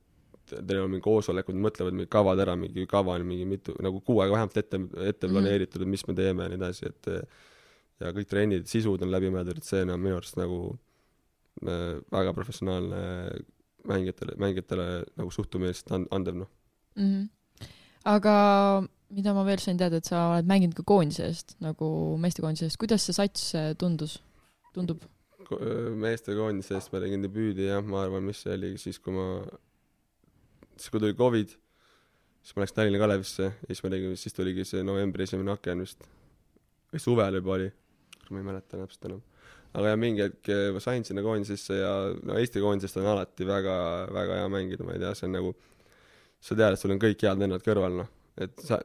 teil on mingi koosolekud, mõtlevad mingi kavad ära, mingi kava on mingi mitu, nagu kuu aega vähemalt ette, ette Mhm. planeeritud, et mis me teeme ja nii edasi, et ja kõik trennid, sisud on läbi mõeldud, et see on minu arust nagu äh, väga professionaalne mängijatele, mängijatele nagu suhtumine lihtsalt and-, andev noh. mm. -hmm. aga mida ma veel sain teada, et sa oled mänginud ka koondise eest nagu meestekoondise eest, kuidas see sats tundus, tundub? meestekoondise eest ma tegin debüüdi jah, ma arvan, mis see oli siis, kui ma, siis kui tuli Covid, siis ma läksin Tallinna Kalevisse ja siis ma tegin, siis tuligi see novembri esimene aken vist. või suvel juba oli, ma ei mäleta täpselt enam. aga jah, mingi hetk eh, ma sain sinna koondisesse ja no Eesti koondisest on alati väga, väga hea mängida, ma ei tea, see on nagu, sa tead, et sul on kõik head vennad kõrval, noh. et sa,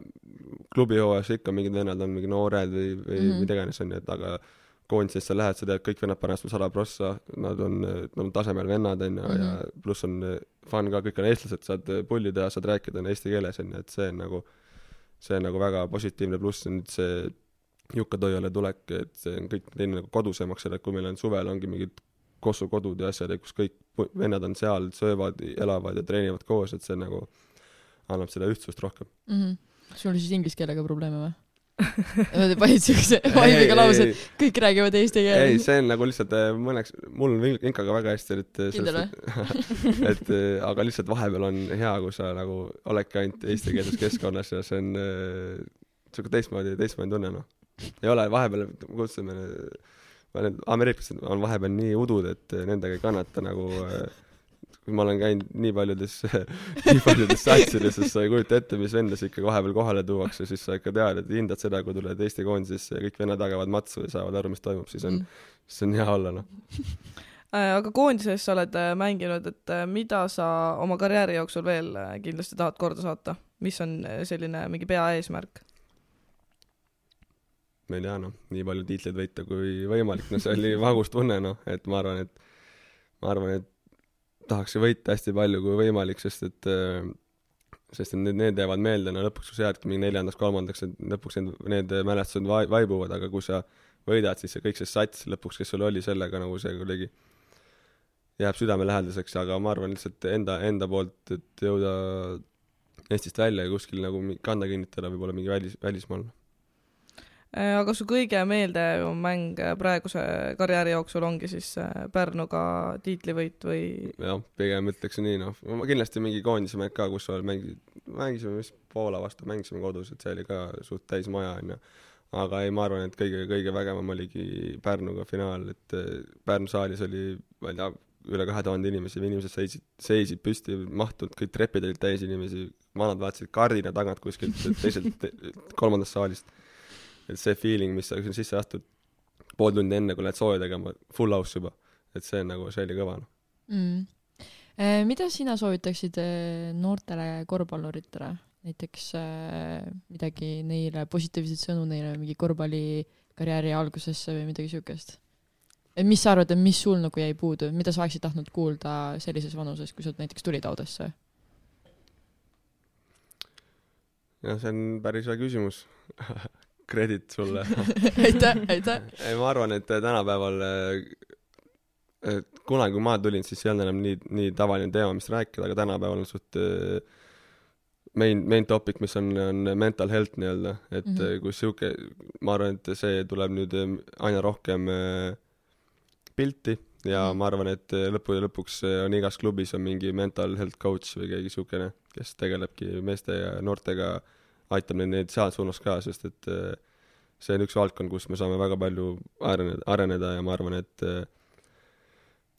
klubihooajas ikka mingid vennad on mingi noored või, või mm. -hmm. mida iganes, on ju, et aga koondisesse lähed, sa tead, kõik vennad panevad sul sada prossa, nad on, nad on tasemel vennad, on ju, ja Mhm. pluss on eh, fun ka, kõik on eestlased, saad eh, pulli teha, saad rääkida on eesti keeles, on ju, et see on nagu, see on nagu väga positiivne pluss, nüüd see Jukka Toiale tulek, et see on kõik teinud nagu kodusemaks selle, et kui meil on suvel ongi mingid Kossu kodud ja asjad, kus kõik vennad on seal, söövad, elavad ja treenivad koos, et see nagu annab seda ühtsust rohkem. mm. -hmm. sul siis inglise keelega probleeme või? Nad panid siukse vaibiga lause, et kõik räägivad eesti ei, keeles. see on nagu lihtsalt eh, mõneks, mul on Inkaga väga hästi, et eh, Kindel sellest- et eh, aga lihtsalt vahepeal on hea, kui sa nagu oledki ainult eestikeelses keskkonnas ja see on äh, siuke teistmoodi, teistmoodi tunne noh. ei ole, vahepeal kutsume, need ameeriklased on vahepeal nii udud, et nendega ei kannata nagu äh, ma olen käinud nii paljudes, nii paljudes satsides, siis sa ei kujuta ette, mis vendasid ikka vahepeal kohale tuuakse, siis sa ikka tead, et hindad seda, kui tuled Eesti koondisesse ja kõik vennad jagavad matsu ja saavad aru, mis toimub, siis Mm. on, siis on hea olla noh. Äh, aga koondises sa oled äh, mänginud, et äh, mida sa oma karjääri jooksul veel kindlasti tahad korda saata, mis on selline mingi peaeesmärk? ma ei tea noh, nii palju tiitleid võita kui võimalik, no see oli magus tunne noh, et ma arvan, et ma arvan, et tahaks võita hästi palju kui võimalik, sest et äh, sest et need, need jäävad meelde, no lõpuks kui sa jäädki mingi neljandaks, kolmandaks, et lõpuks need, need mälestused vai-, vaibuvad, aga kui sa võidad, siis see kõik see sats lõpuks, kes sul oli sellega nagu see kuidagi jääb südamelähedaseks, aga ma arvan lihtsalt enda, enda poolt, et jõuda Eestist välja ja kuskil nagu kanda kinnitada võib-olla mingi välis, välismaal. Äh, aga su kõige meeldejäävam mäng äh, praeguse karjääri jooksul ongi siis äh, Pärnuga tiitlivõit või jah, pigem ütleks nii noh, kindlasti mingi koondise mäng ka, kus sa mängid, mängisime vist Poola vastu, mängisime kodus, et see oli ka suht täis maja onju. aga ei, ma arvan, et kõige, kõige vägevam oligi Pärnuga finaal, et Pärnu saalis oli, ma ei tea, üle kahe tuhande inimesi, inimesed seisid, seisid püsti, mahtunud, kõik trepid olid täis inimesi, vanad vaatasid kardina tagant kuskilt teiselt, kolmandast saalist. Et see feeling, mis sa sisse astud pool tundi enne, kui lähed sooja tegema, full house juba, et see on nagu, see oli kõva noh. mm.. mida sina soovitaksid eh, noortele korvpalluritele, näiteks eh, midagi neile, positiivseid sõnu neile mingi korvpallikarjääri algusesse või midagi siukest? et mis sa arvad, et mis sul nagu jäi puudu, mida sa oleksid tahtnud kuulda sellises vanuses, kui sa näiteks tulid Audesse? jah, see on päris hea küsimus. Credit sulle. aitäh, aitäh. ei, ma arvan, et tänapäeval, et kunagi, kui ma tulin, siis ei olnud enam nii, nii tavaline teema, mis rääkida, aga tänapäeval on suht eh, main, main topic, mis on, on mental health nii-öelda, et mm. -hmm. kui sihuke, ma arvan, et see tuleb nüüd eh, aina rohkem pilti ja Mhm. ma arvan, et lõppude lõpuks on igas klubis on mingi mental health coach või keegi siukene, kes tegelebki meeste ja noortega, aitab neid, neid seal suunas ka, sest et eh, see on üks valdkond, kus me saame väga palju areneda, areneda ja ma arvan, et eh,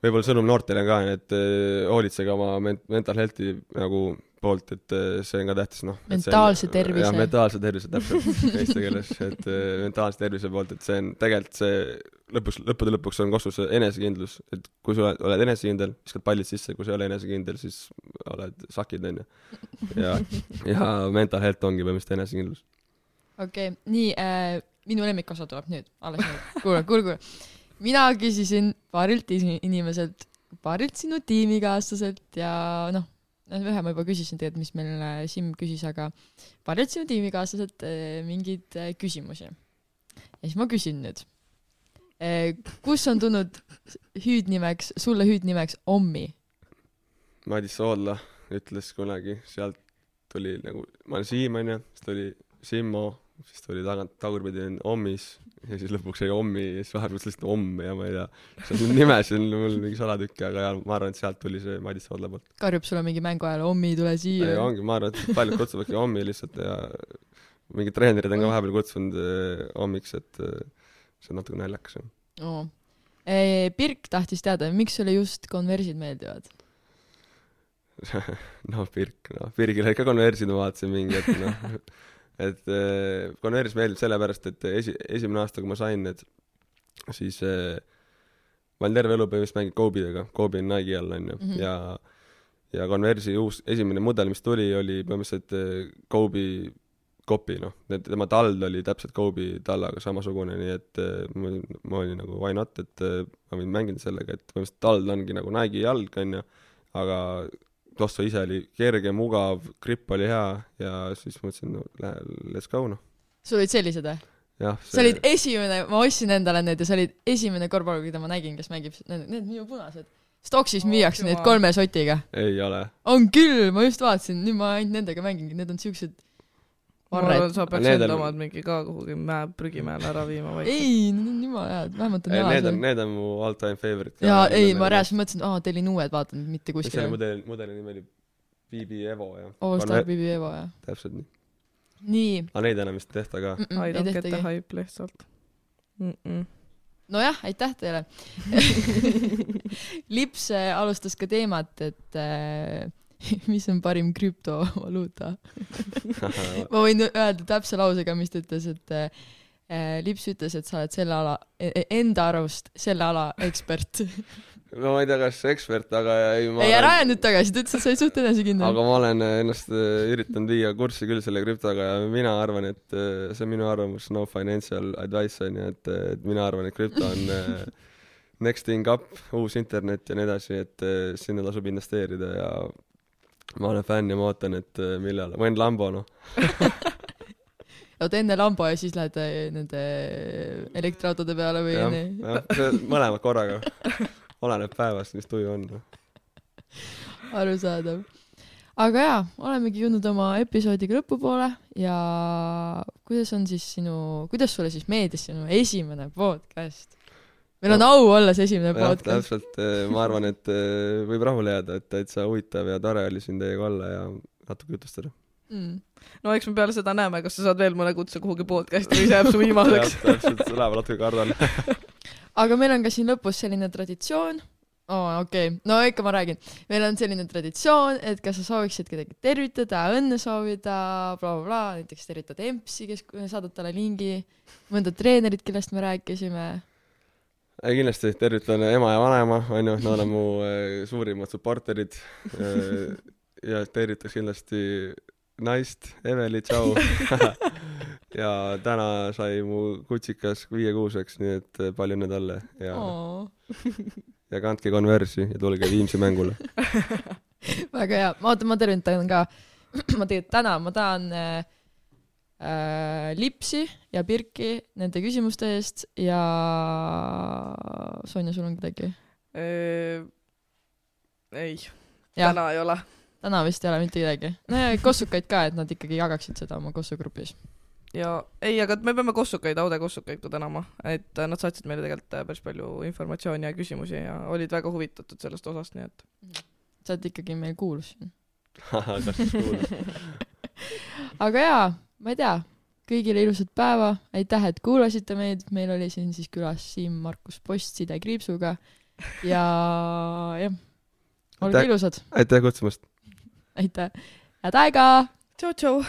võib-olla sõnum noortele ka, et eh, hoolitsege oma ment-, mental health'i nagu poolt, et eh, see on ka tähtis, noh. Mentaalse tervise. jah, mentaalse tervise, täpselt, eesti keeles, et eh, mentaalse tervise poolt, et see on tegelikult see lõpus, lõppude lõpuks on kostus see enesekindlus, et kui sa oled, oled enesekindel, viskad pallid sisse, kui sa ei ole enesekindel, siis oled sakid, onju. ja, ja mental health ongi põhimõtteliselt enesekindlus. okei okay,, nii äh,, minu lemmikosa tuleb nüüd, alles nüüd, kuule, kuule, kuule. mina küsisin paarilt inimeselt, paarilt sinu tiimikaaslaselt ja noh, ühe ma juba küsisin tegelikult, mis meil äh, Siim küsis, aga paarilt sinu tiimikaaslaselt äh, mingeid äh, küsimusi. ja siis ma küsin nüüd. kus on tulnud hüüdnimeks, sulle hüüdnimeks Ommi? Madis Soodla ütles kunagi, sealt tuli nagu, ma olen Siim onju, siis tuli Simmo, siis tuli tagant tagurpidi on Ommis ja siis lõpuks jäi Ommi ja siis vahepeal lihtsalt Omm ja ma ei tea, see on nimesid on mul mingi salatükk, aga jaa, ma arvan, et sealt tuli see Madis Soodla poolt. karjub sulle mingi mängu ajal, Ommi, tule siia ei, ongi, ma arvan, et paljud kutsuvadki Ommi lihtsalt ja mingid treenerid on ka vahepeal kutsunud eh, Ommiks, et eh, see on natuke naljakas jah. oo. Pirk tahtis teada, miks sulle just konversid meeldivad? noh, Pirk, noh, Pirgil olid ka konversid, ma vaatasin mingi hetk, noh. et äh, konvers meeldib sellepärast, et esi-, esimene aasta, kui ma sain need, siis äh, ma olen terve elu põhimõtteliselt mänginud Kobe'dega, Kobe on Nike'i all, onju, Mhm. ja ja konversi uus, esimene mudel, mis tuli, oli põhimõtteliselt äh, Kobe kopi, noh, tema tald oli täpselt Kobe tallaga samasugune, nii et äh, ma olin, ma olin nagu why not, et äh, ma võin mängida sellega, et põhimõtteliselt tald ongi nagu Nike'i jalg, onju, aga Tosso ise oli kerge, mugav, gripp oli hea ja siis mõtlesin, no lähe, let's go noh. sul olid sellised või? jah, sa olid esimene, ma ostsin endale need ja sa olid esimene korvpallur, keda ma nägin, kes mängib, need, need minu punased. Stocksis Oh, müüakse neid kolme sotiga. ei ole. on küll, ma just vaatasin, nüüd ma ainult nendega mängingi, need on siuksed arvan, varred. sa peaks enda on- omad mingi ka kuhugi mäe, prügimäele ära viima vaikselt. ei, need on jumala head, vähemalt on ei, need on, need on mu all time favorite. jaa, ei, ma reaalselt mõtlesin, aa, tellin uued, vaatan mitte mis selle mudeli, mudeli nimi oli? BB Evo jah. All Star Bibi Evo, jah. täpselt nii. nii. aga neid enam vist ei tehta ka. I ei don't get the tehtagi. hype lihtsalt mm. -mm. nojah, aitäh teile. Lips alustas ka teemat, et äh, mis on parim krüptovaluuta. ma võin öelda täpse lausega, mis ta ütles, et äh, Lips ütles, et sa oled selle ala, enda arust selle ala ekspert. no ma ei tea, kas ekspert, aga ei ma ei, ära aja nüüd tagasi, ta ütles, et sa oled suht enesekindel aga. ma olen ennast äh, üritanud viia kurssi küll selle krüptoga ja mina arvan, et äh, see on minu arvamus, no financial advice on ju, et, et mina arvan, et krüpto on äh, next thing up, uus internet ja nii edasi, et äh, sinna tasub investeerida ja ma olen fänn ja ma ootan, et äh, millal, ma olen Lambo noh. oota enne Lambo ja siis lähed äh, nende elektriautode peale või jah, nii? jah, mõlemad korraga. oleneb päevast, mis tuju on noh. no.. arusaadav. aga jaa, olemegi jõudnud oma episoodiga lõpupoole ja kuidas on siis sinu, kuidas sulle siis meeldis sinu esimene podcast? Meil on au olla see esimene podcast. täpselt, ma arvan, et äh, võib rahule jääda, et täitsa huvitav ja tore oli siin teiega olla ja natuke jutustada. Mm. no eks me peale seda näeme, kas sa saad veel mõne kutse kuhugi podcast'i või see jääb su viimaseks. täpselt, läheb natuke kardan. aga meil on ka siin lõpus selline traditsioon oo oh,, okei okay., no ikka ma räägin. meil on selline traditsioon, et kas sa sooviksid kedagi tervitada, õnne soovida bla,, blablabla, näiteks tervitad EMS-i, kes, saadad talle lingi, mõnda treenerit, kellest me rääkisime. Ei kindlasti tervitan ema ja vanaema, onju, nad on mu äh, suurimad supporterid. ja tervitaks kindlasti naist, Eveli, tšau. ja täna sai mu kutsikas viiekuuseks, nii et äh, palju õnne talle ja ja kandke konversi ja tulge Viimsi mängule. väga hea, ma ootan, ma tervitan ka, ma tegelikult täna, ma tahan äh, äh, Lipsi ja Birki nende küsimuste eest ja Sonja, sul on kedagi? ei, jah, täna ei ole. täna vist ei ole mitte kedagi. no ja kossukaid ka, et nad ikkagi jagaksid seda oma kossugrupis. ja ei, aga me peame kossukaid, Aude kossukaid ka tänama, et äh, nad saatsid meile tegelikult äh, päris palju informatsiooni ja küsimusi ja olid väga huvitatud sellest osast, nii et sa oled ikkagi meil kuulus siin. kas siis kuulad? aga jaa, ma ei tea, kõigile ilusat päeva, aitäh, et kuulasite meid, meil oli siin siis külas Siim-Markus Post Side Kriipsuga ja jah, olge aitäh. ilusad. aitäh kutsumast. aitäh, head aega. tšau-tšau.